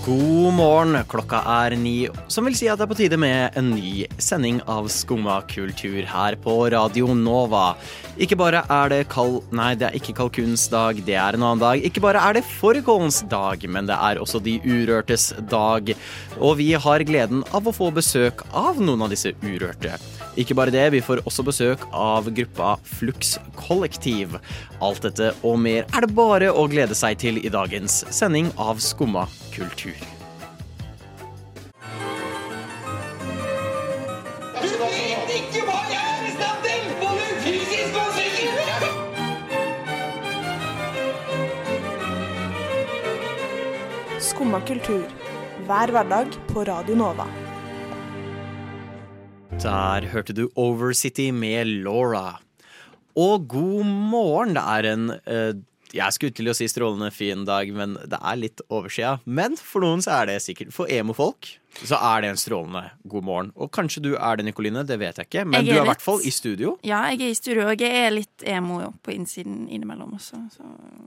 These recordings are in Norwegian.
God morgen, klokka er ni, som vil si at det er på tide med en ny sending av Skumma kultur her på Radio Nova. Ikke bare er det kald... Nei, det er ikke kalkunens dag, det er en annen dag. Ikke bare er det fårikålens dag, men det er også de urørtes dag. Og vi har gleden av å få besøk av noen av disse urørte. Ikke bare det, vi får også besøk av gruppa Flux Kollektiv. Alt dette og mer er det bare å glede seg til i dagens sending av Skumma kultur. Du vet ikke hva jeg er i stand til, både fysisk og psykisk! Skumma kultur. Hver hverdag på Radio Nova. Der hørte du Overcity med Laura. Og god morgen. Det er en eh, Jeg skulle til å si strålende fin dag, men det er litt oversida. Men for noen så er det sikkert For emo-folk så er det en strålende god morgen. Og kanskje du er det, Nikoline. Det vet jeg ikke. Men Jeg du er er i hvert fall i studio. Ja, jeg er i studio, og jeg er litt emo på innsiden innimellom også. Så.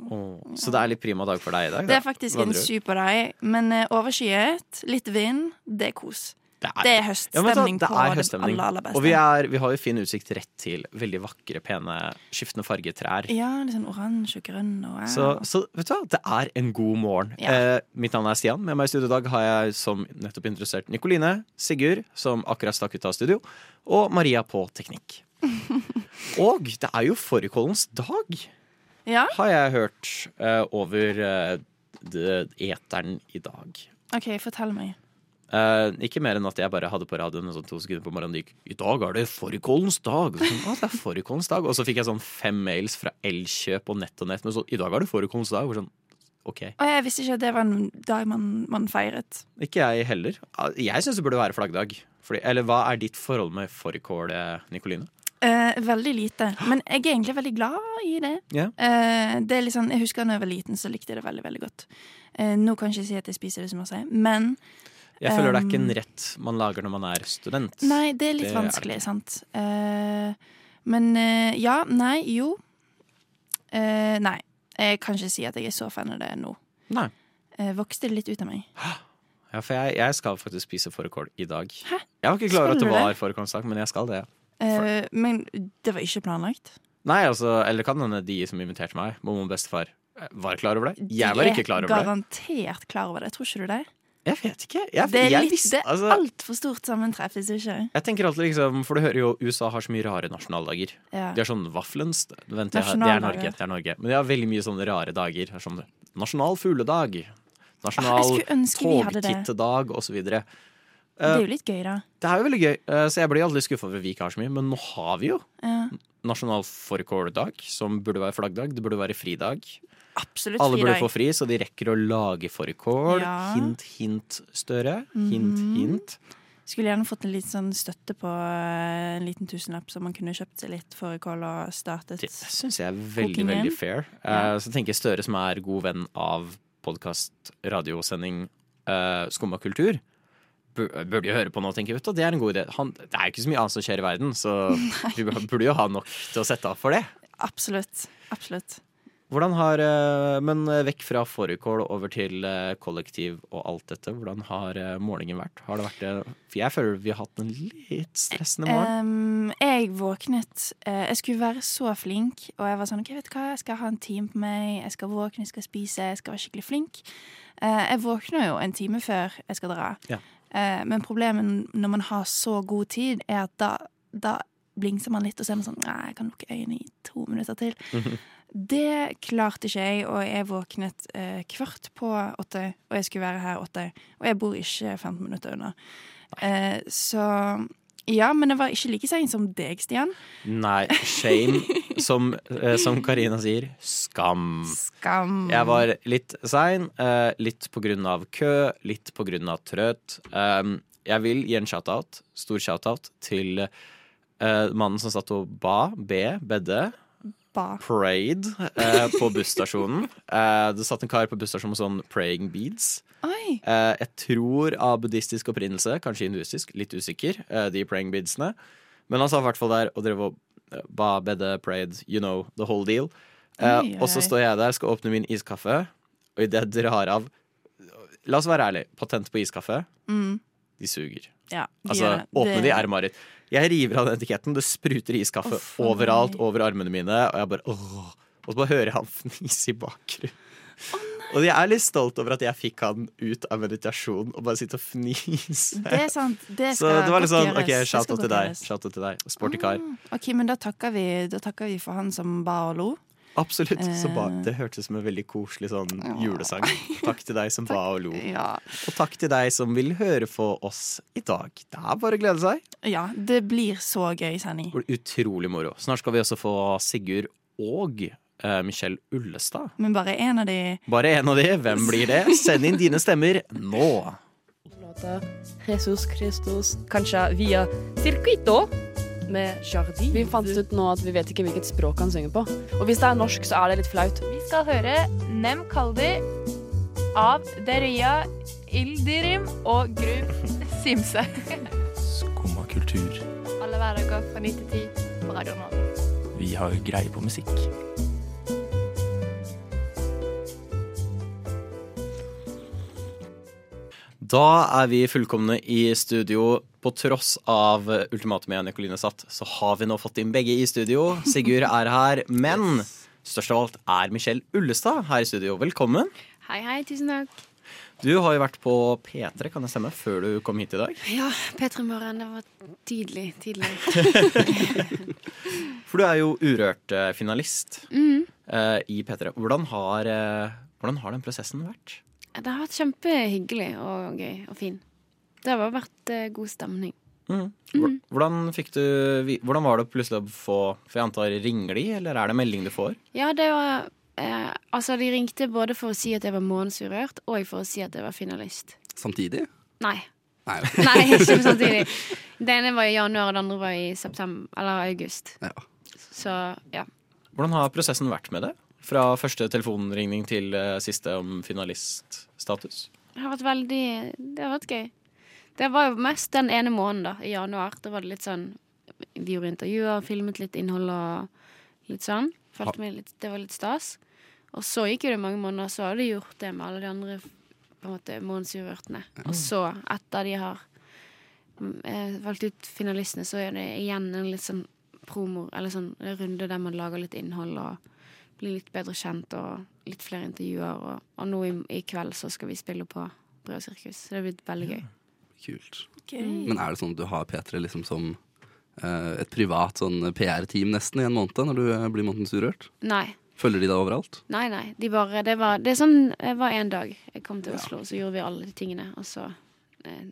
Åh, Så det er litt prima dag for deg i dag? Det er faktisk en super dag, men eh, overskyet, litt vind, det er kos. Det Det er men vet høststemning hva, på det er det høststemning. aller, aller beste. Og vi, er, vi har jo fin utsikt rett til veldig vakre, pene, skiftende fargetrær. Ja, litt sånn oransje og grønn og ja. Så, så vet du hva, det er en god morgen. Ja. Eh, mitt navn er Stian. Med meg i studio i dag har jeg som nettopp interessert Nikoline, Sigurd, som akkurat stakk ut av studio, og Maria på teknikk. og det er jo fårikålens dag, Ja, har jeg hørt eh, over eh, eteren i dag. OK, fortell meg. Eh, ikke mer enn at jeg bare hadde på radioen sånn to sekunder på morgenen. gikk, I dag er det fårikålens dag. Sånn, «Å, det er fårikålens dag. Og så fikk jeg sånn fem mails fra Elkjøp og Nett og Nett. Men så, i dag er det fårikålens dag. Sånn, OK. Og jeg visste ikke at det var en dag man, man feiret. Ikke jeg heller. Jeg syns det burde være flaggdag. Fordi, eller hva er ditt forhold med fårikål, eh, Nikoline? Eh, veldig lite. Men jeg er egentlig veldig glad i det. Yeah. Eh, det er litt sånn, jeg husker da jeg var liten, så likte jeg det veldig veldig godt. Eh, nå kan jeg ikke si at jeg spiser det så masse, men Jeg føler det er ikke en rett man lager når man er student. Nei, det er litt Det er vanskelig, sant. Uh, men uh, ja, nei, jo. Uh, nei. Jeg kan ikke si at jeg er så fan av det nå. Nei. Vokste det litt ut av meg. Ja, for jeg, jeg skal faktisk spise fårikål i dag. Hæ? Jeg var ikke klar over at det var fårikålsdag, men jeg skal det. Men det var ikke planlagt. Nei, altså, Eller kan hende de som inviterte meg, mormor og bestefar, var klar over det. Jeg var ikke klar er over det. garantert klar over det. Tror ikke du det? Jeg vet ikke. Jeg, Det er, litt, det er altså, altfor stort sammentreff, ikke. Jeg tenker alltid liksom, For du hører jo USA har så mye rare nasjonaldager. Ja. De har sånn vaflens Vent, det er Norge. Det er Norge. Men de har veldig mye sånne rare dager. Er Sånn, nasjonal fugledag. Nasjonal Ah, det. togtittedag osv. Det er jo litt gøy, da. Det er jo veldig gøy, eh, så jeg blir aldri skuffa over at vi ikke har så mye. Men nå har vi jo Ja. Nasjonal fårikåldag, som burde være flaggdag. Det burde være fridag. Absolutt Alle burde få fri, så de rekker å lage fårikål. Ja. Hint, hint, Støre. Hint, mm. hint. Skulle gjerne fått en litt sånn støtte på eh, en liten tusenlapp, så man kunne kjøpt seg litt fårikål og startet Det syns jeg er veldig, Kokingen. veldig fair. Ja. Eh, så tenker jeg Støre, som er god venn av podkast, radiosending, uh, Skumma kultur, burde jo høre på nå, tenker jeg. Det er en god idé. Han, det er jo ikke så mye annet som skjer i verden, så du burde jo ha nok til å sette av for det. Absolutt. Absolutt. Hvordan har, eh, Men eh, vekk fra fårikål over til eh, kollektiv og alt dette. Hvordan har målingen morgenen vært? Har det vært? For jeg føler vi har hatt en litt stressende morgen. Um, jeg våknet Jeg skulle være så flink, og jeg var sånn OK, vet du hva, jeg skal ha en time på meg, jeg skal våkne, jeg skal spise, jeg skal være skikkelig flink. Jeg våkner jo en time før jeg skal dra, Ja. Eh, men problemet når man har så god tid, er at da, da blingser man litt, og så er man sånn Nei, jeg kan lukke øynene i to minutter til. Det klarte ikke jeg, og jeg våknet eh, kvart på åtte, og jeg skulle være her åtte. Og jeg bor ikke 15 minutter unna. Eh, så ja, men det var ikke like seint som deg, Stian. Nei, shame. Som, eh, som Karina sier, skam. Skam. Jeg var litt sein, eh, litt på grunn av kø, litt på grunn av trøt. Um, jeg vil gi en shout-out, stor shout-out, til eh, mannen som satt og ba, be, bedde, Ba. prayed eh, på busstasjonen. Eh, det satt en kar på busstasjonen med sånn praying beads. Eh, jeg tror av buddhistisk opprinnelse, kanskje hinduistisk, litt usikker, eh, de praying bidsene. Men han sa i hvert fall der og drev og eh, ba, bedde, prayed, you know, the whole deal. Eh, oi, og så står jeg der, skal åpne min iskaffe, og idet jeg drar av La oss være ærlig, Patent på iskaffe, Mm. de suger. Ja, de Altså, det. åpne de er Marit. Jeg river av den etiketten, det spruter iskaffe oh, overalt over armene mine, og jeg bare åh. Og så bare hører jeg han fnise i bakgrunnen. Og jeg er litt stolt over at jeg fikk han ut av meditasjon og bare sitte og fnise. Det er sant. Det Så det var litt sånn, ok, shout out til deg. Shout til deg. Sporty kar. Mm, Ok, men da takker, vi, da takker vi for han som ba og lo. Absolutt. Så ba, Eh. det hørtes som en veldig koselig sånn julesang. Takk til deg som ba og lo. Ja. Og takk til deg som vil høre på oss i dag. Det er bare å glede seg. ja, det blir så gøy sending. Utrolig moro. Snart skal vi også få Sigurd og Michelle Ullestad. Men bare en av de Bare én av de. Hvem blir det? Send inn dine stemmer nå. låta Jesus Christus, kanskje via Circuito med Jardin. Vi fant ut nå at vi vet ikke hvilket språk han synger på. Og hvis det er norsk, så er det litt flaut. Vi skal høre Nem Kaldi av Deria Ildirim og Grub Simse. Skumma kultur. Alle hverdager fra 9 til 10 på Radio Norge. Vi har greie på musikk. Da er vi fullkomne i studio. På tross av ultimatumet jeg og Nikoline satt, så har vi nå fått inn begge i studio. Sigurd er her, men størst av alt er Michelle Ullestad her i studio. Velkommen. Hei, hei, tusen takk. Du har jo vært på P3, kan det stemme, før du kom hit i dag? Ja, P3 Morgen, det var tidlig, tidlig. For du er jo Urørt-finalist mm. eh, i P3. Hvordan har, eh, hvordan har den prosessen vært? Det har vært kjempehyggelig og gøy og fin. Det har bare vært eh, god stemning. Mm. Hvordan, fikk du, hvordan var det plutselig å få For jeg antar ringer de, eller er det melding du får? Ja, det var eh, Altså, de ringte både for å si at jeg var månedsurørt, og for å si at jeg var finalist. Samtidig? Nei. Nei. Nei, ikke samtidig. Det ene var i januar, og det andre var i september, eller august. Ja. Så ja. Hvordan har prosessen vært med det? Fra første telefonringning til eh, siste om finaliststatus? Det har vært veldig Det har vært gøy. Det var jo mest den ene måneden, da, i januar. Da var det litt sånn Vi gjorde intervjuer, filmet litt innhold og litt sånn. Følte meg litt, det var litt stas. Og så gikk jo det mange måneder, så har de gjort det med alle de andre på en måte månedsurørtene. Og så, etter de har eh, valgt ut finalistene, så er det igjen en litt sånn promo, eller sånn runde der man lager litt innhold og blir litt bedre kjent og litt flere intervjuer. Og, og nå i, i kveld så skal vi spille på Brødsirkus. Så det har blitt veldig gøy. Kult. Okay. Men er det sånn at du har P3 liksom som uh, et privat sånn PR-team nesten i en måned når du eh, blir månedens urørt? Nei. Følger de deg overalt? Nei, nei. De bare, det, var, det er sånn Det var en dag jeg kom til Oslo, så gjorde vi alle de tingene, og så eh,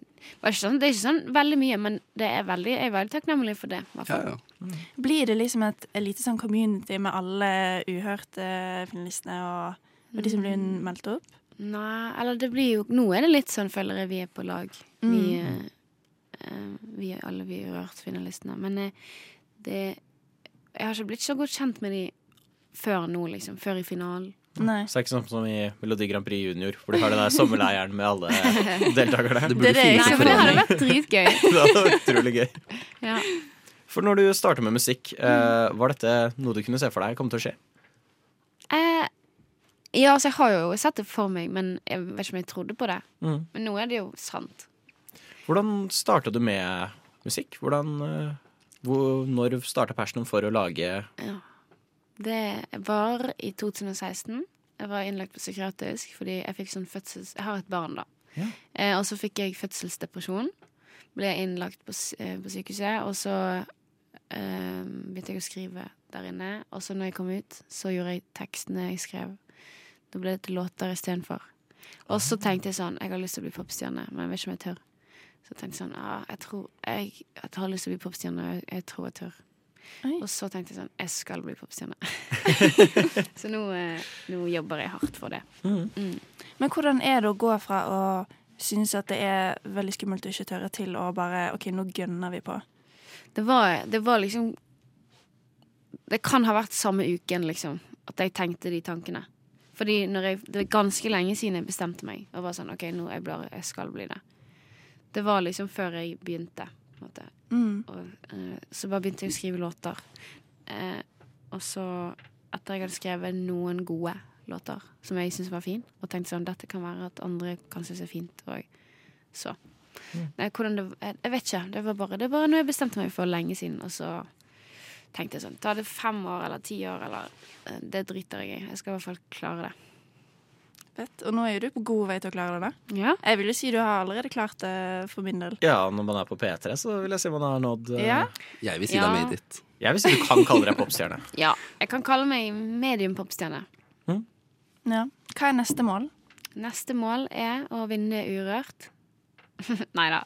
ikke sånn, Det er ikke sånn veldig mye, men det er veldig, jeg er veldig takknemlig for det. Ja, ja. Mm. Blir det liksom et, et lite sånn community med alle uhørte finalistene og, og de som blir Mm. meldt opp? Nei, eller det blir jo Nå er det litt sånn, føler jeg, vi er på lag. Vi, Mm. Vi, eh, vi er alle vi Urørt-finalistene. Men eh, det Jeg har ikke blitt så godt kjent med de før nå, liksom. Før i finalen. Nei. Så det er ikke sånn som i Melodi Grand Prix Junior, hvor de har den der sommerleiren med alle deltakerne. Det burde Det Nei, for det hadde vært dritgøy. det hadde vært utrolig gøy. Ja. For når du starta med musikk, eh, var dette noe du kunne se for deg kom til å skje? Eh, ja, altså jeg har jo sett det for meg, men jeg vet ikke om jeg trodde på det. Mm. Men nå er det jo sant. Hvordan starta du med musikk? Hvordan, eh, hvor, når starta passionen for å lage Ja. Det var i 2016. Jeg var innlagt på psykiatrisk fordi jeg fikk sånn fødsels... Jeg har et barn, da. Ja. Eh, og så fikk jeg fødselsdepresjon. Ble innlagt på, eh, på sykehuset, og så eh, begynte jeg å skrive der inne. Og så når jeg kom ut, så gjorde jeg tekstene jeg skrev. Da ble det til låter istedenfor. Og så tenkte jeg sånn Jeg har lyst til å bli popstjerne, men jeg vet ikke om jeg tør. Så tenkte jeg sånn ah, jeg tror jeg, jeg har lyst til å bli popstjerne, og jeg, jeg tror jeg tør. Og så tenkte jeg sånn Jeg skal bli popstjerne. så nå, eh, nå jobber jeg hardt for det. Mm. Men hvordan er det å gå fra å synes at det er veldig skummelt å ikke tørre, til å bare OK, nå gønner vi på? Det var, det var liksom Det kan ha vært samme uken, liksom, at jeg tenkte de tankene. Fordi når jeg, det var ganske lenge siden jeg bestemte meg. Og var sånn, ok, nå jeg, bare, jeg skal bli det. Det var liksom før jeg begynte. På en måte. Mm. Og, eh, så bare begynte jeg å skrive låter. Eh, og så, etter jeg hadde skrevet noen gode låter som jeg syntes var fin, og tenkte sånn dette kan være at andre kan synes er fint òg, så Nei, hvordan det, jeg, jeg vet ikke. Det var bare, det var noe jeg bestemte meg for lenge siden, og så tenkte jeg sånn Ta det fem år eller ti år, eller eh, Det driter jeg i. Jeg skal i hvert fall klare det. Fett. Og nå er jo du på god vei til å klare det. Ja. Jeg vil jo si du har allerede klart det for min del. Ja, når man er på P3, så vil jeg si man har nådd eh, Ja. Jeg vil si Ja. det er it. Jeg vil si du kan kalle deg popstjerne. Ja. Jeg kan kalle meg medium popstjerne. Ja. Hva er neste mål? Neste mål er å vinne Urørt. Nei da.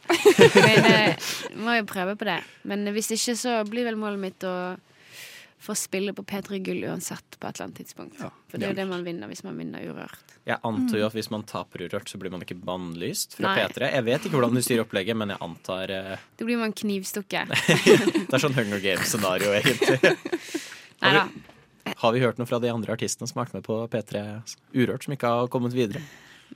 Men eh, må jo prøve på det. Men hvis ikke, så blir vel målet mitt å få spille på P3 Gull uansett på et eller annet tidspunkt. For det er jo det man vinner hvis man vinner Urørt. Jeg antar jo at hvis man taper Urørt, så blir man ikke bannlyst fra Nei. P3. Jeg vet ikke hvordan du styrer opplegget, men jeg antar eh, Da blir man knivstukket. Det er sånn Hunger Games-scenario, egentlig. Nei da. Har vi hørt noe fra de andre artistene som har vært med på P3 Urørt, som ikke har kommet videre?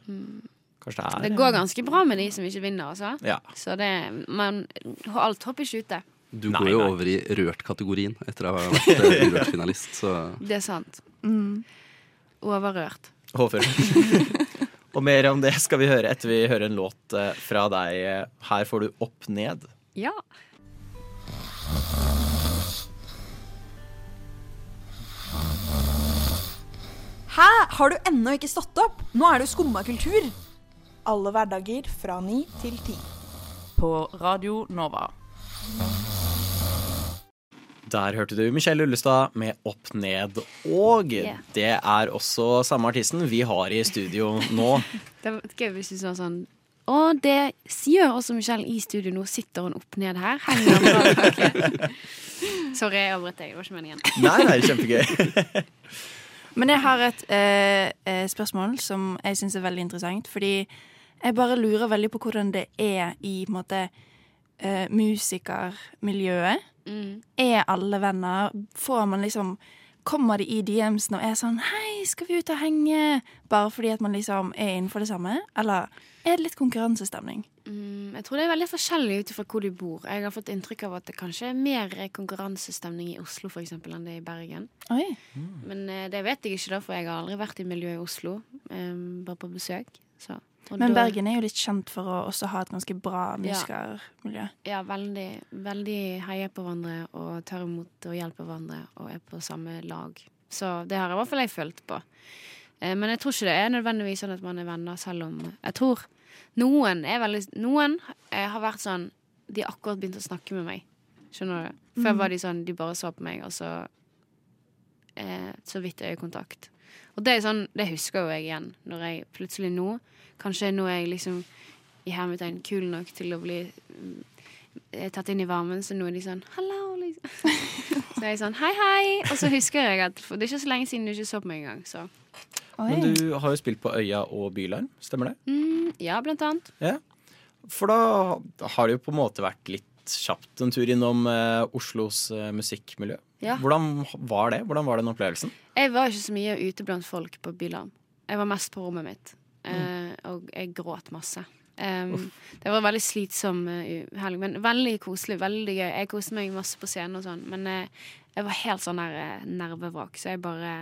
Kanskje det er Det går ganske bra med de som ikke vinner, altså. Ja. Så det man, Alt hopper ikke ute. Du Nei, går jo nei. over i rørt-kategorien etter å ha vært urørt-finalist, så Det er sant. Mm. Overrørt. Håper. Og mer om det skal vi høre etter vi hører en låt eh, fra deg. Her får du Opp Ned. Ja. Hæ? Har du ennå ikke stått opp? Nå er det jo skumma kultur. Alle hverdager fra ni til ti. På Radio Nova. Der hørte du Michelle Ullestad med Opp Ned. Og Yeah. det er også samme artisten vi har i studio nå. Det var gøy hvis du sa sånn Og det gjør også Michelle i studio nå. Sitter hun opp ned her? Henger hun bra? Sorry, jeg avbrøt deg. Det var ikke meningen. Nei, nei, kjempegøy. Men jeg har et eh, eh, spørsmål som jeg syns er veldig interessant. Fordi jeg bare lurer veldig på hvordan det er i på en måte, eh, musikermiljøet. Mm. Er alle venner? Får man liksom Kommer de i DMs og er sånn 'Hei, skal vi ut og henge?' Bare fordi at man liksom er innenfor det samme? Eller er det litt konkurransestemning? Mm, jeg tror det er veldig forskjellig ut ifra hvor du bor. Jeg har fått inntrykk av at det kanskje er mer konkurransestemning i Oslo for eksempel, enn det er i Bergen. Oi. Men eh, det vet jeg ikke, da, for jeg har aldri vært i miljøet i Oslo. Um, bare på besøk. Så. Men da- Bergen er jo litt kjent for å også ha et ganske bra musikermiljø. Ja, veldig, veldig heier på hverandre og tar imot og hjelper hverandre og er på samme lag. Så det har i hvert fall jeg følt på. Eh, Men jeg tror ikke det er nødvendigvis sånn at man er venner, selv om jeg tror noen er veldig Noen eh, har vært sånn De har akkurat begynt å snakke med meg. Skjønner du? Før Mhm. var de sånn De bare så på meg, og så eh, Så vidt øyekontakt. Og det er sånn Det husker jo jeg igjen, når jeg plutselig nå Kanskje nå er jeg liksom i hermetegn kul nok til å bli mm, eh, tatt inn i varmen, så nå er de sånn 'hallo', liksom. Så er jeg sånn 'hei, hei', og så husker jeg at For det er ikke så lenge siden du ikke så på meg engang, så Men du har jo spilt på Øya og Bylarm, stemmer det? mm, Ja, blant annet. Ja. For da har det jo på en måte vært litt kjapt en tur innom eh, Oslos eh, musikkmiljø. Ja. Hvordan var det? Hvordan var den opplevelsen? Jeg var ikke så mye ute blant folk på Bylarm. Jeg var mest på rommet mitt, mm. og jeg gråt masse. Um, det var en veldig slitsom eh, helg, men veldig koselig. Veldig gøy. Jeg koste meg masse på scenen og sånn, men eh, jeg var helt sånn der eh, nervevrak, så jeg bare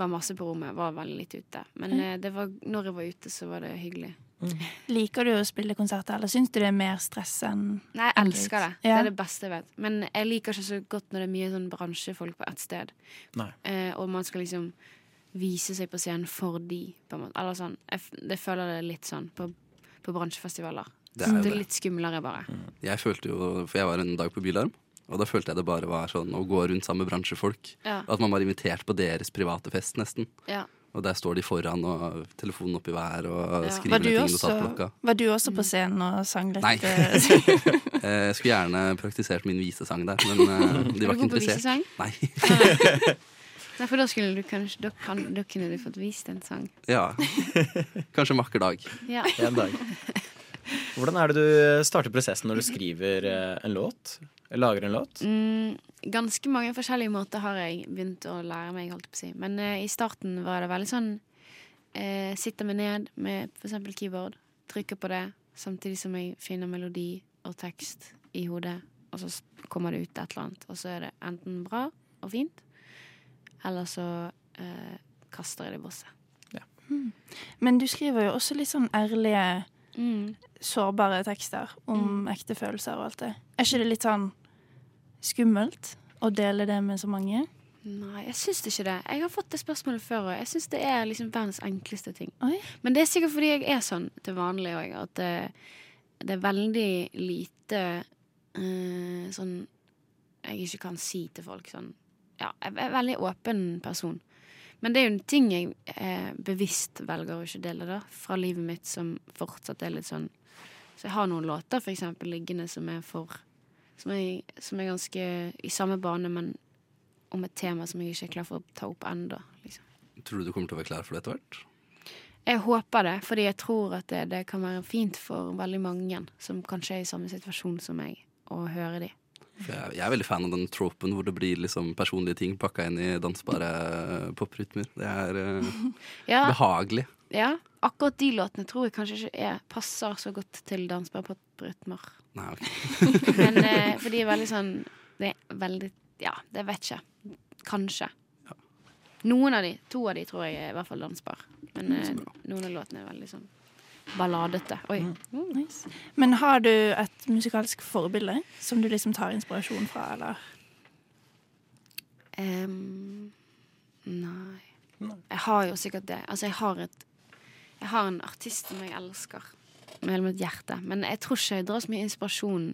var masse på rommet. Var veldig litt ute. Men mm. det var, når jeg var ute, så var det hyggelig. Liker du å spille konserter, eller syns du det er mer stress enn Nei, jeg elsker det. Det er det beste jeg vet. Men jeg liker ikke så godt når det er mye sånn bransjefolk på ett sted. Eh, og man skal liksom vise seg på scenen for de, på en måte. Eller sånn. Jeg, f- det føler det litt sånn på, på bransjefestivaler. Det er det er litt skumlere, bare. Jeg følte jo, for jeg var en dag på Bilarm. og da følte jeg det bare var sånn å gå rundt sammen med bransjefolk. Ja. At man var invitert på deres private fest, nesten. Ja. Og der står de foran og telefonen oppi været, og ja. skriver du, ned ting i på notatblokka. var du også på scenen og sang litt? Nei. eh, Eh, Jeg skulle gjerne praktisert min visesang der, men eh, de var du ikke på interessert. visesang? Nei. Nei, for da, skulle du kanskje, da, kan, da kunne du fått vist en sang. Ja. Kanskje en vakker dag. Ja. En dag. Hvordan er det du starter prosessen når du skriver eh, en låt? Lager en låt? Mm, ganske mange forskjellige måter har jeg begynt å lære meg, holdt på å si. Men eh, i starten var det veldig sånn eh, Sitter meg ned med for eksempel keyboard, trykker på det, samtidig som jeg finner melodi og tekst i hodet, og så kommer det ut et eller annet, og så er det enten bra og fint, eller så eh, kaster jeg det i bosset. Mm. Men du skriver jo også litt sånn ærlige, sårbare tekster om ekte følelser og alt det. Er ikke det litt sånn skummelt å dele det med så mange? Nei, jeg syns ikke det. Jeg har fått det spørsmålet før, òg. jeg syns det er liksom verdens enkleste ting. Oi. Men det er sikkert fordi jeg er sånn til vanlig òg, at det, det er veldig lite uh, sånn jeg ikke kan si til folk sånn Ja, jeg er en veldig åpen person. Men det er jo en ting jeg eh, bevisst velger å ikke dele, da, fra livet mitt, som fortsatt er litt sånn Så jeg har noen låter for eksempel liggende som er for Som er, som er ganske i samme bane, men om et tema som jeg ikke er klar for å ta opp ennå. Liksom. Tror du du kommer til å være klar for det etter hvert? Jeg håper det, fordi jeg tror at det, det kan være fint for veldig mange som kanskje er i samme situasjon som meg, å høre de. Jeg, jeg er veldig fan av den tropen hvor det blir liksom personlige ting pakka inn i dansbare poprytmer. Det er uh, Ja. behagelig. Ja, akkurat de låtene tror jeg kanskje ikke er, passer så godt til dansbare poprytmer. Nei, ok. Men eh, for de er veldig sånn Det er veldig Ja, det vet ikke. Kanskje. Noen av de, to av de tror jeg er i hvert fall dansbar. Men eh, noen av låtene er veldig sånn balladete. Oi. Mm. Men har du et musikalsk forbilde som du liksom tar inspirasjon fra, eller? Em, nei. Jeg har jo sikkert det. Altså, jeg har et Jeg har en artist som jeg elsker med hele mitt hjerte. Men jeg tror ikke jeg drar så mye inspirasjon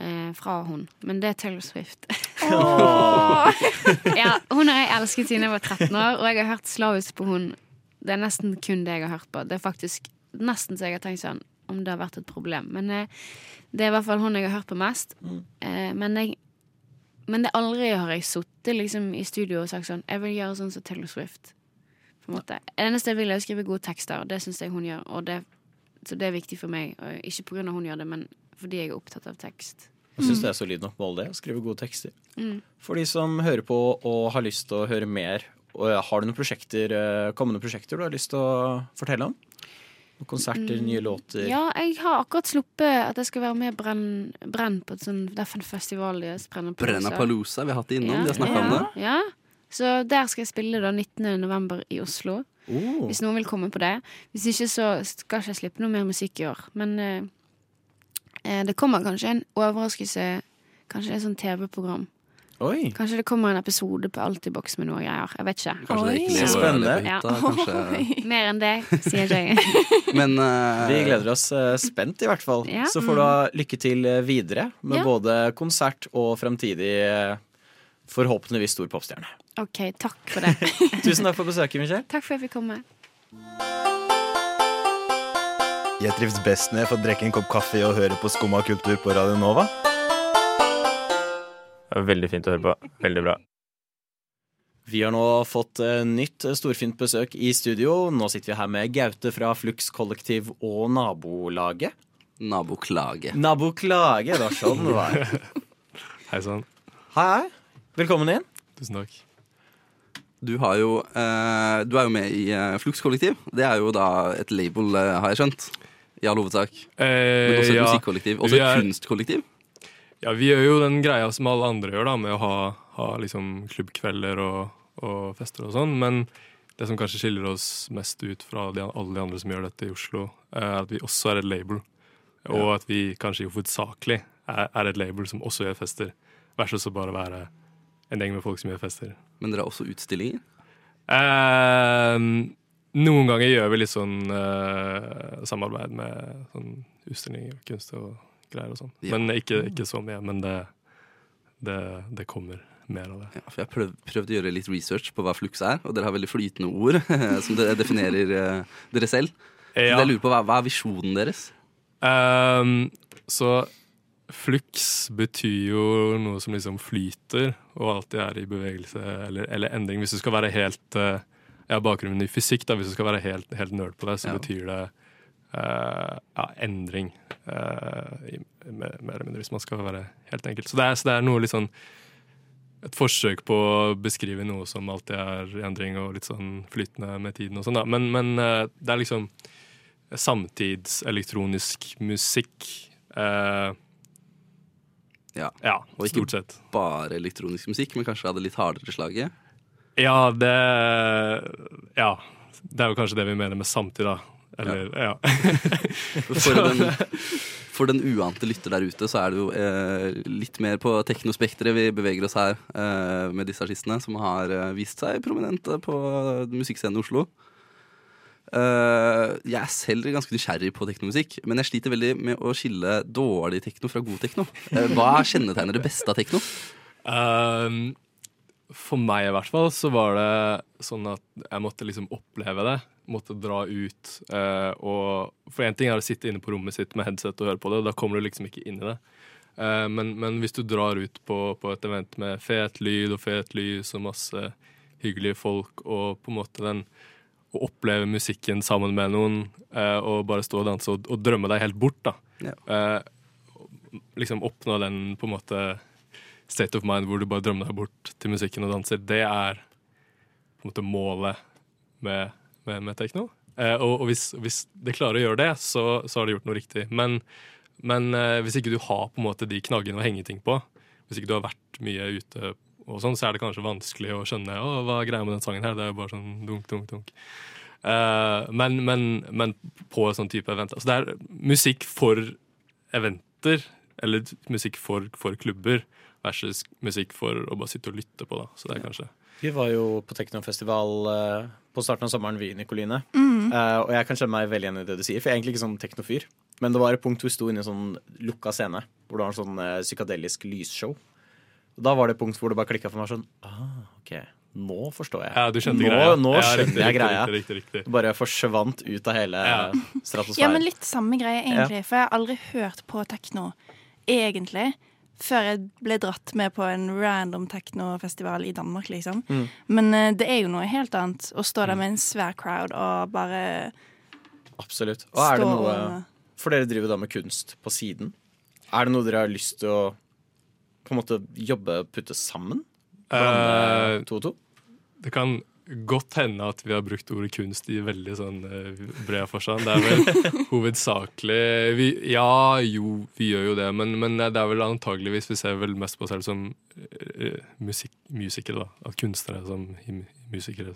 eh, fra hun. Men det er Taylor Swift. ja, hun har jeg elsket siden jeg var 13 år, og jeg har hørt slavisk på hun Det er nesten kun det jeg har hørt på. Det er faktisk nesten så jeg har tenkt sånn om det har vært et problem. Men eh, det er i hvert fall hun jeg har hørt på mest. Eh, men jeg men det aldri har jeg sittet liksom, i studio og sagt sånn Jeg vil gjøre sånn som Taylor Swift. På en måte. Det eneste jeg vil, er å skrive gode tekster, og det syns jeg hun gjør. Og det, så det er viktig for meg. Og ikke på grunn av hun gjør det, men fordi jeg er opptatt av tekst. Jeg syns det er solid nok mål, det. Å skrive gode tekster. Mm. For de som hører på og har lyst til å høre mer, og har du noen prosjekter, eh, kommende prosjekter du har lyst til å fortelle om? Noen konserter, Mm. nye låter? Ja, jeg har akkurat sluppet at jeg skal være med Brenn, brenn på et sånt, Det er en festival deres. Brennapalooza. Brennapalooza, vi har hatt det innom. Ja. De har snakka om det. Ja. Så der skal jeg spille da 19. november i Oslo. Oh. Hvis noen vil komme på det. Hvis ikke så skal ikke jeg slippe noe mer musikk i år. Men eh, eh, det kommer kanskje en overraskelse. Kanskje et sånt TV-program. Oi. Kanskje det kommer en episode på Altibox med noe greier. Jeg vet ikke. Kanskje det er ikke Spennende. hytta, kanskje. Mer enn det sier jeg. Men uh, Vi gleder oss uh, spent, i hvert fall. Ja. Så får du ha lykke til videre med Ja. både konsert og fremtidig eh, forhåpentligvis stor popstjerne. OK, takk for det. Tusen takk for besøket, Michelle. Takk for at jeg fikk komme. Jeg trives best når jeg får drikke en kopp kaffe og høre på Skumma kultur på Radio Nova. Det er Veldig fint å høre på. Veldig bra. Vi har nå fått eh, nytt eh, storfint besøk i studio. Nå sitter vi her med Gaute fra Flux kollektiv og nabolaget. Naboklage. Naboklage, det var sånn det var. Hei sann. Hei, hei. Velkommen inn. Tusen takk. Du, har jo, eh, du er jo med i eh, Flux kollektiv. Det er jo da et label, eh, har jeg skjønt. I all hovedsak. Men også et ja. musikkollektiv. Også et er- kunstkollektiv. Ja, vi gjør jo den greia som alle andre gjør, da, med å ha, ha liksom klubbkvelder og, og fester og sånn. Men det som kanskje skiller oss mest ut fra de, alle de andre som gjør dette i Oslo, er at vi også er et label. Og Ja. at vi kanskje hovedsakelig er, er et label som også gjør fester, versus å bare være en gjeng med folk som gjør fester. Men dere har også utstillinger? Eh, noen ganger gjør vi litt sånn eh, samarbeid med sånn utstillinger og kunst og greier og sånn. Ja. Men ikke, ikke så mye. Men det, det, det kommer mer av det. Ja, for Jeg har prøvd, å gjøre litt research på hva flux er, og dere har veldig flytende ord som dere definerer eh, dere selv. Så Ja. jeg lurer på, hva, hva er visjonen deres? Ehm, så flux betyr jo noe som liksom flyter og alltid er i bevegelse eller, eller endring. Hvis du skal være helt eh, Jeg har bakgrunnen i fysikk, da. Hvis du skal være helt, helt nerd på det, så Ja. betyr det uh, ja, endring. Uh, mer, eller mindre, hvis man skal være helt enkelt. Så det er, så det er noe litt sånn et forsøk på å beskrive noe som alltid er i endring og litt sånn flytende med tiden og sånn, da. Men, men det er liksom samtidselektronisk musikk. Eh, Ja, og ikke stort sett. bare elektronisk musikk, men kanskje hadde litt hardere slaget. Ja, det Ja. Det er jo kanskje det vi mener med samtid, da. Eller, ja. For den, for den uante lytter der ute, så er det jo eh, litt mer på teknospekteret vi beveger oss her eh, med disse artistene, som har eh, vist seg prominente på musikkscenen i Oslo. Eh, jeg er selv ganske nysgjerrig på teknomusikk, men jeg sliter veldig med å skille dårlig tekno fra god tekno. Eh, hva kjennetegner det beste av tekno? Um, for meg i hvert fall så var det sånn at jeg måtte liksom oppleve det. Måtte dra ut. uh, og For én ting er å sitte inne på rommet sitt med headset og høre på det, da kommer du liksom ikke inn i det. Uh, men, men hvis du drar ut på, på et event med fet lyd og fet lys og masse hyggelige folk, og på en måte den å oppleve musikken sammen med noen, eh, og bare stå og danse og, og drømme deg helt bort, da. Ja. Eh, liksom oppnå den på en måte state of mind hvor du bare drømmer deg bort til musikken og danser, det er på en måte målet med, med, med tekno. Eh, og og hvis, hvis det klarer å gjøre det, så, så har det gjort noe riktig. Men, men eh, hvis ikke du har på en måte de knaggene å henge ting på, hvis ikke du har vært mye ute, og sånn, så er det kanskje vanskelig å skjønne å, hva er greia med den sangen her. Det er jo bare sånn dunk, dunk, dunk. Uh, men, men, men på en sånn type event. Altså det er musikk for eventer, eller musikk for, for klubber, versus musikk for å bare sitte og lytte på. da. Så det er kanskje Vi var jo på teknofestival uh, på starten av sommeren, vi, Nikoline. Mm. Uh, og jeg kan kjenne meg veldig igjen i det du sier, for jeg er egentlig ikke sånn teknofyr. Men det var et punkt hvor vi sto inne i en sånn lukka scene, hvor det var en sånn psykadelisk lysshow. Da var det punkt hvor det bare klikka for meg sånn ah, OK, nå forstår jeg. Ja, du skjønte nå, greia. Nå Ja, skjønner riktig, jeg greia. riktig, riktig, riktig. Bare forsvant ut av hele Ja. stratosfæren. Ja, men litt samme greie, egentlig. For jeg har aldri hørt på tekno, egentlig. Før jeg ble dratt med på en random teknofestival i Danmark, liksom. Mm. Men uh, det er jo noe helt annet å stå der med en svær crowd og bare Absolutt. Og er det noe For dere driver da med kunst på siden. Er det noe dere har lyst til å på en måte jobbe putte sammen? Blande Eh, to og to? Det kan godt hende at vi har brukt ordet kunst i veldig sånn eh, bred forstand. Det er vel hovedsakelig vi, Ja, jo, vi gjør jo det, men, men det er vel antageligvis Vi ser vel mest på oss selv som musik, musikere, da. At kunstnere som musikere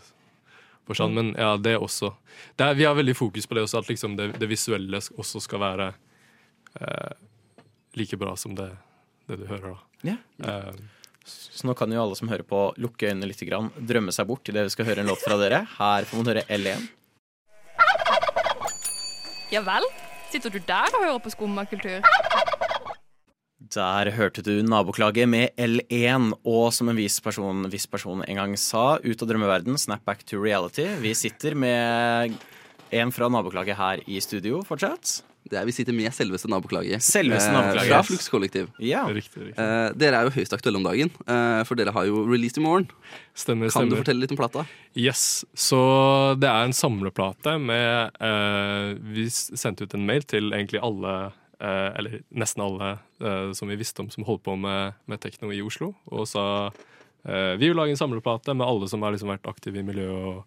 forstand. Men ja, det også. Det er, vi har veldig fokus på det også, at liksom det, det visuelle også skal være eh, like bra som det, det du hører, da. Ja. Uh, Så nå kan jo alle som hører på, lukke øynene litt, grann, drømme seg bort idet vi skal høre en låt fra dere. Her får man høre L1. Ja vel? Sitter du der og hører på skummakultur? Der hørte du naboklaget med L1, og som en viss person, vis person en gang sa, ut av drømmeverden, snap back to reality. Vi sitter med en fra naboklaget her i studio fortsatt. Det er, vi sitter med selveste naboklaget. Selveste Eh. Fra Flux Kollektiv. Ja. Eh, dere er jo høyst aktuelle om dagen, eh, for dere har jo released i morgen. Stemmer, Kan du fortelle litt om plata? Yes, så det er en samleplate med eh, Vi sendte ut en mail til egentlig alle, eh, eller nesten alle eh, som vi visste om som holdt på med, med tekno i Oslo, og sa eh, vi vil lage en samleplate med alle som har liksom vært aktive i miljøet og,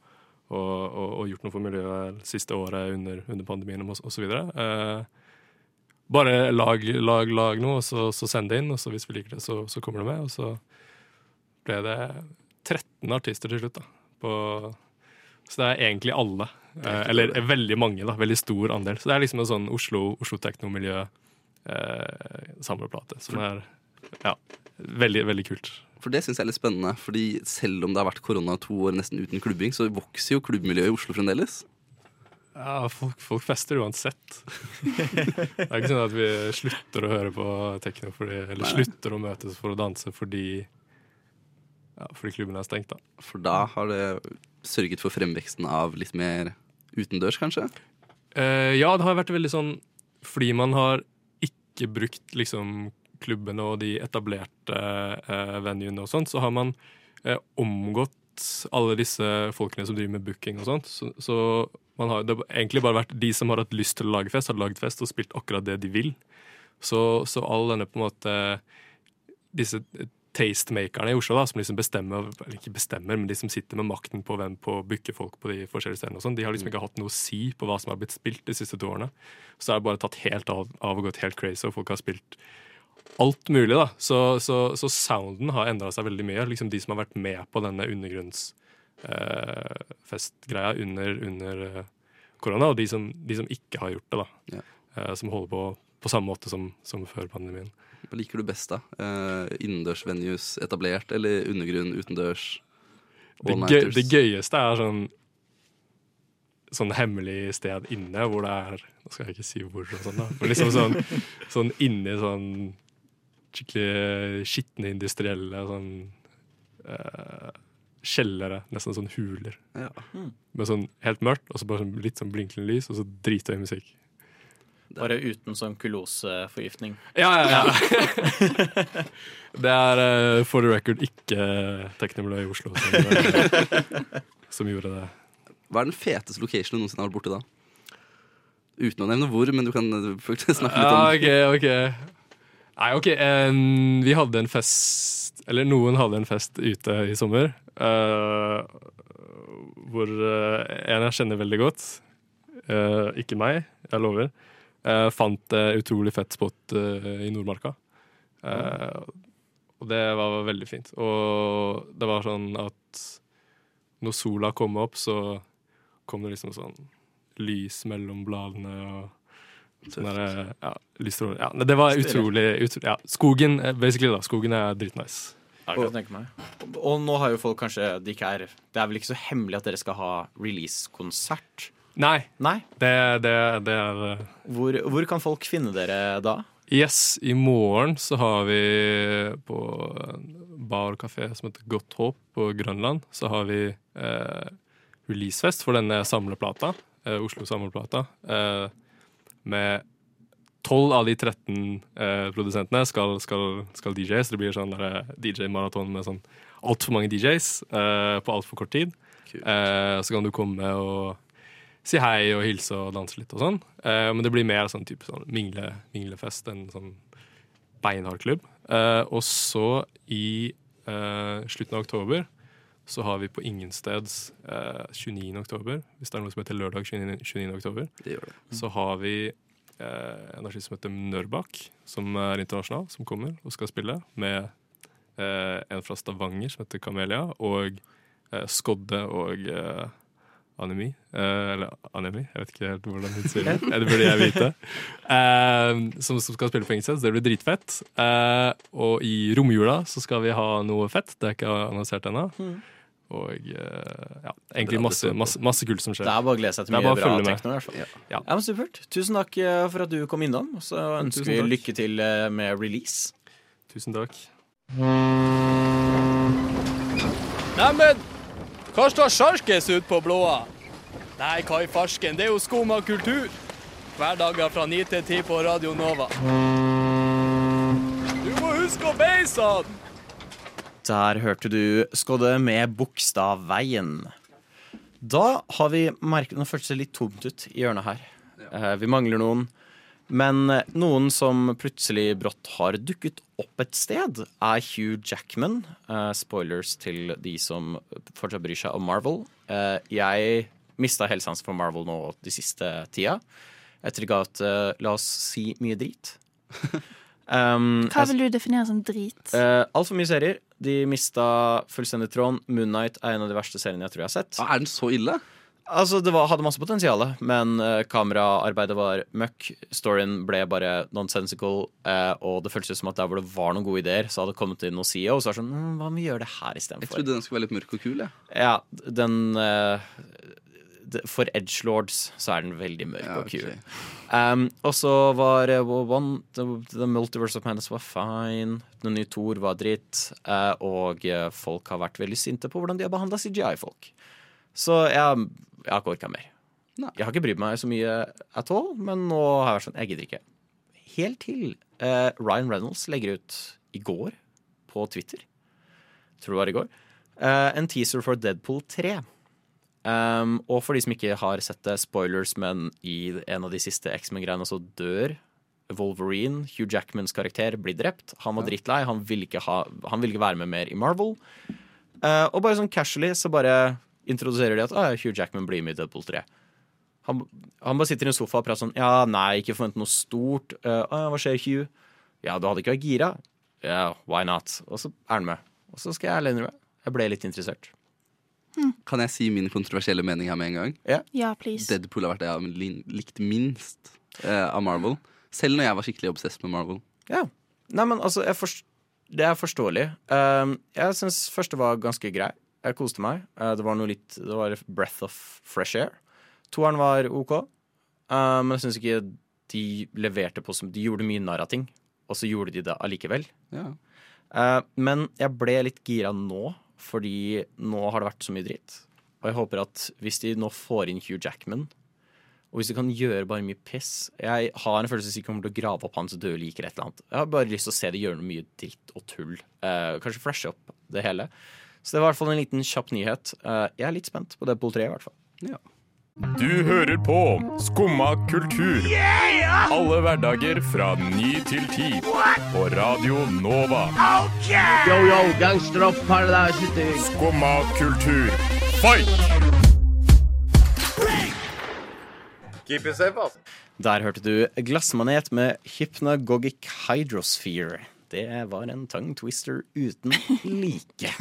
og, og, og gjort noe for miljøet det siste året under, under pandemien videre. Eh, bare lag, lag, lag noe, og så, så send det inn, og så hvis vi liker det, så, så kommer det med. Og så ble det 13 artister til slutt, da. På, så det er egentlig alle. Eh, eller eh, veldig mange, da. Veldig stor andel. Så det er liksom en sånn Oslo, Oslo teknomiljø eh, som er ja, veldig, veldig kult. For det syns jeg er litt spennende. Fordi selv om det har vært korona to år nesten uten klubbing, så vokser jo klubbmiljøet i Oslo fremdeles. Ja, folk, folk fester uansett. det er ikke sånn at vi slutter å høre på tekno fordi, eller Nei. slutter å møtes for å danse fordi, ja, fordi klubben er stengt. da. For da har det sørget for fremveksten av litt mer utendørs, kanskje? Uh, ja, det har vært veldig sånn fordi man har ikke brukt liksom klubbene og de etablerte eh, venuene og sånt, så har man eh, omgått alle disse folkene som driver med booking og sånt. Så, så man har, det har egentlig bare vært de som har hatt lyst til å lage fest, har laget fest og spilt akkurat det de vil. Så, så all denne på en måte disse tastemakerne i Oslo da, som liksom bestemmer, eller ikke bestemmer, men de som sitter med makten på hvem på å booke folk på de forskjellige stedene, og sånn, de har liksom ikke hatt noe å si på hva som har blitt spilt de siste to årene. Så det har bare tatt helt av, av og gått helt crazy, og folk har spilt alt mulig, da. Så, så, så sounden har endra seg veldig mye. Liksom De som har vært med på denne undergrunnsfestgreia under, under eh, korona, og de som, de som ikke har gjort det, da. Eh, som holder på på samme måte som, som før pandemien. Hva liker du best, da? Uh, Innendørsvenues etablert, eller undergrunn utendørs? Det, gøy, det gøyeste er sånn Sånn hemmelig sted inne hvor det er Nå skal jeg ikke si hvor, sånn da men liksom sånn, sånn inni sånn skikkelig skitne industrielle sånn uh, kjellere, nesten sånn huler. Ja. Med sånn helt mørkt, og så bare sånn, litt sånn blinkende lys, og så drithøy musikk. Bare uten sånn kuloseforgiftning. Ja, ja, ja. det er uh, for the record ikke Teknomiljøet i Oslo som, eh, som gjorde det. Hva er den feteste locationen du noensinne har vært borti da? Uten å nevne hvor, men du kan snakke litt om Ja, ok, ok. Nei, ok, Um, vi hadde en fest Eller noen hadde en fest ute i sommer. Uh, hvor uh, en jeg kjenner veldig godt, uh, ikke meg, jeg lover, fant et utrolig fett spot i Nordmarka. Og det var veldig fint. Og det var sånn at når sola kom opp, så kom det liksom sånn lys mellom bladene og der, ja, lysstråler. Ja, det var utrolig, utrolig, ja, Skogen, eh, basically, da. Skogen er dritnice. Det meg. Og nå har jo folk kanskje de ikke er Det er vel ikke så hemmelig at dere skal ha release-konsert? Nei. Nei. Det, det, det er eh, Hvor, hvor kan folk finne dere da? Yes, i morgen så har vi på bar og kafé som heter Godt Håp på Grønland, så har vi eh, releasefest for denne samleplata, eh, Oslo Samleplata, eh, med 12 av de 13 eh, produsentene skal, skal, skal DJs. Det blir sånn eh, DJ-maraton med sånn altfor mange DJs eh, på altfor kort tid. Eh, så kan du komme og si hei og hilse og danse litt og sånn. Eh, men det blir mer sånn type sånn mingle, minglefest enn sånn beinhard klubb. Eh, og så i eh, slutten av oktober så har vi på Ingensteds eh, 29. oktober, hvis det er noe som heter lørdag 29. 29. oktober, Det gjør det. så har vi eh, en artist som heter Nørbak, som er internasjonal, som kommer og skal spille, med eh, en fra Stavanger som heter Kamelia, og eh, Skodde og eh, Anemi. Eh, eller Anemi, jeg vet ikke helt hvordan hun sier det. Det burde jeg vite. Eh, som, som skal spille på Ingensteds. Det blir dritfett. Eh, og i romjula så skal vi ha noe fett. Det er ikke annonsert ennå. Og eh, ja, egentlig masse, masse, masse kult som skjer. Det er bare å glede seg til mye bra tekno. i. Ja. Ja, men Supert. Tusen takk eh, for at du kom innom. Og så ønsker vi lykke til eh, med release. Tusen takk. Neimen, hva står sjarkes ut på blåa? Nei, hva i farsken, det er jo skum av kultur. Hverdager fra 9 til 10 på Radio Nova. Du må huske å beise han! Der hørte du Skodde med Bogstadveien. Da har vi merket Nå føltes det litt tomt ut i hjørnet her. Eh, Vi mangler noen. Men eh, noen som plutselig brått har dukket opp et sted, er Hugh Jackman. Eh, spoilers til de som fortsatt bryr seg om Marvel. Jeg mista sans for Marvel nå de siste tida. Etter de ga ut, eh, la oss si, mye drit. Um, Hva vil du definere som drit? Uh, Altfor mye serier. De mista fullstendig tråden. Moonnight er en av de verste seriene jeg tror jeg har sett. Er den så ille? Altså, Det var, hadde masse potensial, men uh, kameraarbeidet var møkk. Storyen ble bare nonsensical, uh, og det føltes ut som at der hvor det var noen gode ideer, så hadde det kommet inn noen CEO, og så var det sånn mm, Hva om vi gjør det her Jeg trodde den skulle være litt mørk og kul. Jeg. Ja, den uh, For edgelords så er den veldig mørk Ja, og kul. Okay. Um, og så var uh, One, the, the Multiverse of Madness var fine. Den nye Thor var dritt. uh, og uh, folk har vært veldig sinte på hvordan de har behandla CGI-folk. Så jeg, jeg har ikke orka mer. Jeg har ikke brydd meg så mye at all, men nå har jeg vært sånn Jeg gidder ikke. Helt til uh, Ryan Reynolds legger ut i går på Twitter, tror det var i går, en teaser for Deadpool 3. Um, og for de som ikke har sett det, spoilers, men i en av de siste X-Men-greiene så dør Wolverine. Hugh Jackmans karakter blir drept. Han var drittlei. Han ville ikke, ha, han ville ikke være med mer i Marvel. Uh, og bare sånn casually så bare introduserer de at ah, Hugh Jackman blir med i Deadpool 3. Han, han bare sitter i en sofa og prater sånn Ja, nei, ikke forvent noe stort. Uh, ah, hva skjer, Hugh? Ja, du hadde ikke vært gira? Ja, why not? Og så er han med. Og så skal jeg ærlig innrømme, jeg ble litt interessert. Kan jeg si min kontroversielle mening her med en gang? Ja, Ja, please. Deadpool har vært det jeg har likt minst eh, av Marvel. Selv når jeg var skikkelig obsess med Marvel. Ja. Nei, men altså, jeg forst det er forståelig. Um, jeg syns første var ganske grei. Jeg koste meg. Uh, det var noe litt Det var breath of fresh air. Toeren var OK, uh, men jeg syns ikke de leverte på som De gjorde mye narr av ting, og så gjorde de det allikevel. Ja. Uh, men jeg ble litt gira nå, fordi nå har det vært så mye dritt. Og jeg håper at hvis de nå får inn Hugh Jackman, og hvis de kan gjøre bare mye piss Jeg har en følelse av at de kommer til å grave opp hans døde lik eller et eller annet. Jeg har bare lyst til å se de gjøre noe mye dritt og tull. Eh, kanskje flashe opp det hele. Så det var i hvert fall en liten kjapp nyhet. Eh, jeg er litt spent på det 3 i hvert fall. Du hører på Skumma kultur. Alle hverdager fra ny til ti. På Radio Nova. Yo, yo, gangsteropp, paradise Skumma kultur, fight! Keep it safe, ass. Der hørte du Glassmanet med Hypnagogic Hydrosphere. Det var en tongue twister uten like.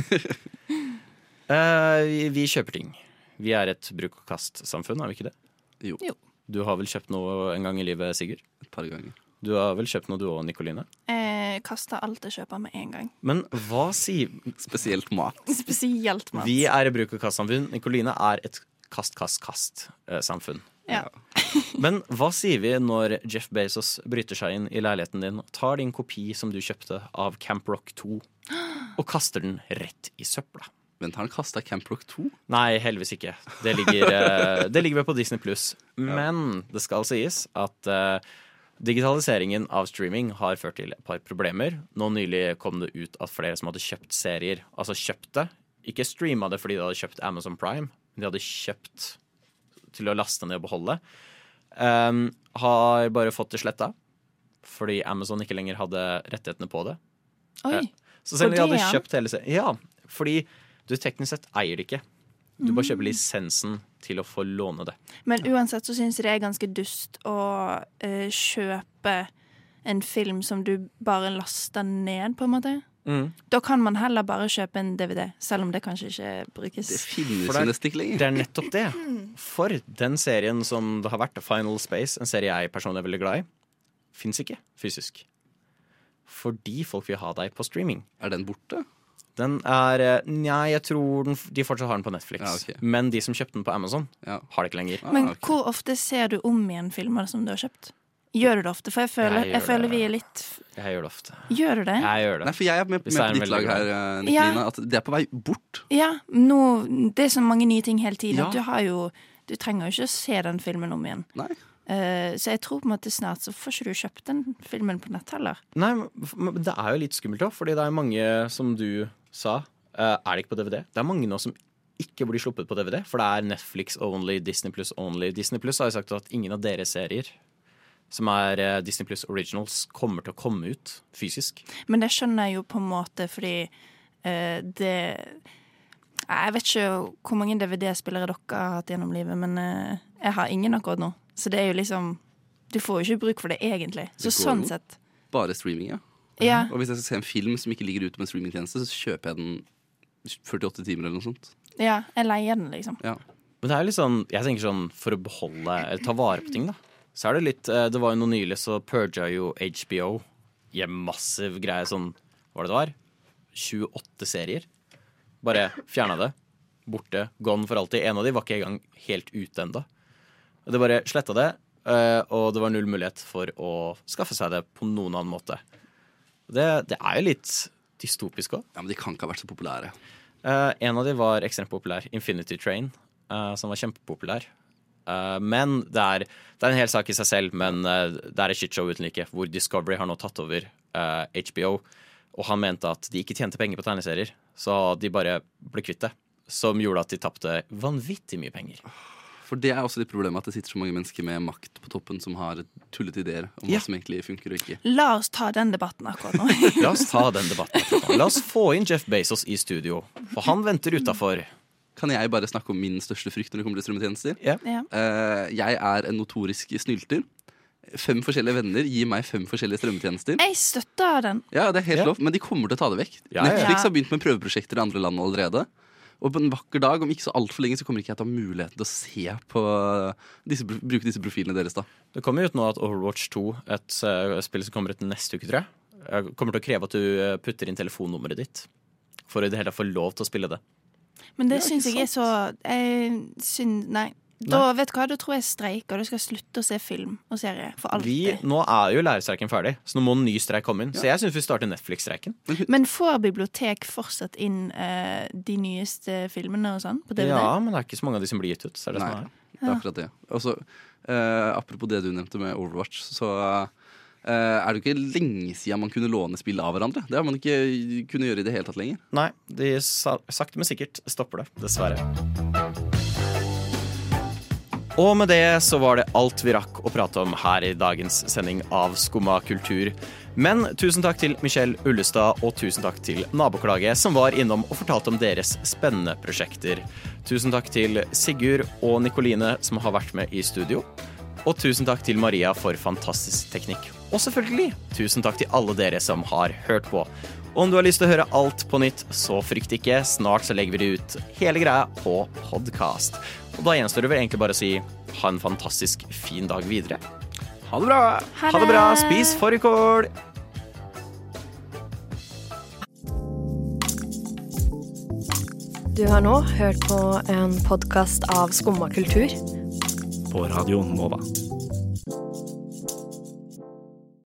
Uh, vi, vi kjøper ting. Vi er et bruk-og-kast-samfunn, er vi ikke det? Jo. Du har vel kjøpt noe en gang i livet, Sigurd? Et par ganger. Du har vel kjøpt noe du òg, Nikoline? Eh, Kasta alt jeg kjøper med en gang. Men hva sier Spesielt mat. Spesielt mat. Vi er et bruk-og-kast-samfunn. Nikoline er et kast-kast-kast-samfunn. Ja. Men hva sier vi når Jeff Bezos bryter seg inn i leiligheten din, tar din kopi som du kjøpte av Camp Rock 2, og kaster den rett i søpla? Vent, har han kasta Camp Rock 2? Nei, heldigvis ikke. Det ligger, eh, det ligger vel på Disney pluss. Men det skal sies at eh, digitaliseringen av streaming har ført til et par problemer. Nå nylig kom det ut at flere som hadde kjøpt serier, altså kjøpt det, ikke streama det fordi de hadde kjøpt Amazon Prime, men de hadde kjøpt til å laste ned og beholde, um, har bare fått det sletta. Fordi Amazon ikke lenger hadde rettighetene på det. Oi, Eh, Så selv om de hadde kjøpt hele serien Ja, fordi du teknisk sett eier det ikke. Du bare Mm. kjøper lisensen til å få låne det. Men uansett så syns jeg det er ganske dust å uh, kjøpe en film som du bare laster ned, på en måte. Mm. Da kan man heller bare kjøpe en DVD, selv om det kanskje ikke brukes. Det finnes det er- Det er nettopp det. For den serien som det har vært, Final Space, en serie jeg personlig er veldig glad i, fins ikke fysisk. Fordi folk vil ha deg på streaming. Er den borte? Den er eh, Nei, jeg tror den, de fortsatt har den på Netflix. Ja, okay. Men de som kjøpte den på Amazon, har det ikke lenger. Men hvor ofte ser du om igjen filmer som du har kjøpt? Gjør du det ofte? For jeg føler, Jeg jeg, føler vi er litt Jeg gjør det ofte. Gjør du det? Jeg gjør det. Nei, for jeg er med, på ditt lag her, bra. eh, Nikoline. Ja. At det er på vei bort. Ja, nå, det er så mange nye ting hele tiden Ja. du har jo Du trenger jo ikke å se den filmen om igjen. Nei. Uh, så jeg tror på en måte snart så får ikke du kjøpt den filmen på nett heller. Nei, men men det er jo litt skummelt òg, fordi det er mange, som du sa, eh, er det ikke på DVD. Det er mange nå som ikke blir sluppet på DVD, for det er Netflix only, Disney Plus only. Disney Plus har jo sagt at ingen av deres serier, som er eh, Disney Plus Originals, kommer til å komme ut fysisk. Men det skjønner jeg jo på en måte fordi uh, det Jeg vet ikke hvor mange DVD-spillere dere har hatt gjennom livet, men uh, jeg har ingen akkurat nå. Så det er jo liksom Du får jo ikke bruk for det egentlig. Så Det sånn sett. Bare streaming, ja. Ja. Og hvis jeg skal se en film som ikke ligger ute med en streamingtjeneste, så kjøper jeg den 48 timer eller noe sånt. Ja, jeg leier den, liksom. Ja. Men det er litt sånn, jeg tenker sånn for å beholde, eller ta vare på ting, da. Så er det litt eh, Det var jo noe nylig, så purga jo HBO i en massiv greie sånn Hva var det det var? 28 serier. Bare fjerna det. Borte. Gone for alltid. En av de var ikke engang helt ute ennå. Det bare sletta det, eh, og det var null mulighet for å skaffe seg det på noen annen måte. Det, det er jo litt dystopisk òg. Ja, Men de kan ikke ha vært så populære. Eh, en av de var ekstremt populær, Infinity Train, eh, som var kjempepopulær. Eh, men det er, det er en hel sak i seg selv, men eh, det er et shitshow uten like, hvor Discovery har nå tatt over eh, HBO, og han mente at de ikke tjente penger på tegneserier, så de bare ble kvitt det. Som gjorde at de tapte vanvittig mye penger. For det er også litt problemet at det sitter så mange mennesker med makt på toppen som har tullete ideer om Ja. hva som egentlig funker og ikke. La oss ta den debatten akkurat nå. La oss ta den debatten. etterpå. La oss få inn Jeff Bezos i studio, for han venter utafor. Kan jeg bare snakke om min største frykt når det kommer til strømmetjenester? Ja. Uh, jeg er en notorisk snylter. fem forskjellige venner gir meg fem forskjellige strømmetjenester. Jeg støtter den. Ja, det er helt lov, men de kommer til å ta det vekk. Ja. Netflix har begynt med prøveprosjekter i andre land allerede. Og på en vakker dag, om ikke så altfor lenge, så kommer ikke jeg til å ha muligheten til å se på disse, bruke disse profilene deres. da Det kommer ut nå at Overwatch 2, et eh, spill som kommer ut neste uke, tror jeg, eh, kommer til å kreve at du eh, putter inn telefonnummeret ditt. For å i det hele tatt få lov til å spille det. Men det det syns ikke jeg er så jeg synes, Nei. Da, vet du hva, da tror jeg streiker. Du skal slutte å se film og serie for alltid. Vi, nå er jo lærerstreiken ferdig, så nå må en ny streik komme inn. Så jeg syns vi starter Netflix-streiken. Men får bibliotek fortsatt inn eh, de nyeste filmene og sånn på DVD? Ja, men det er ikke så mange av de som blir gitt ut. Så er det Nei, er. det er akkurat det. Og så, eh, apropos det du nevnte med Overwatch, så eh, er det jo ikke lenge siden man kunne låne spill av hverandre. Det har man ikke kunnet gjøre i det hele tatt lenger. Nei, de sa sakte, men sikkert stopper det. Dessverre. Og med det så var det alt vi rakk å prate om her i dagens sending av Skumma kultur. Men tusen takk til Michelle Ullestad og tusen takk til Naboklage, som var innom og fortalte om deres spennende prosjekter. Tusen takk til Sigurd og Nikoline, som har vært med i studio. Og tusen takk til Maria for fantastisk teknikk. Og selvfølgelig tusen takk til alle dere som har hørt på. Om du har lyst til å høre alt på nytt, så frykt ikke. Snart så legger vi det ut hele greia på podkast. Og da gjenstår det vel egentlig bare å si ha en fantastisk fin dag videre. Ha det bra! Ha Ha det bra. det. Spis fårikål! Du har nå hørt på en podkast av Skumma kultur. På Radio Nova.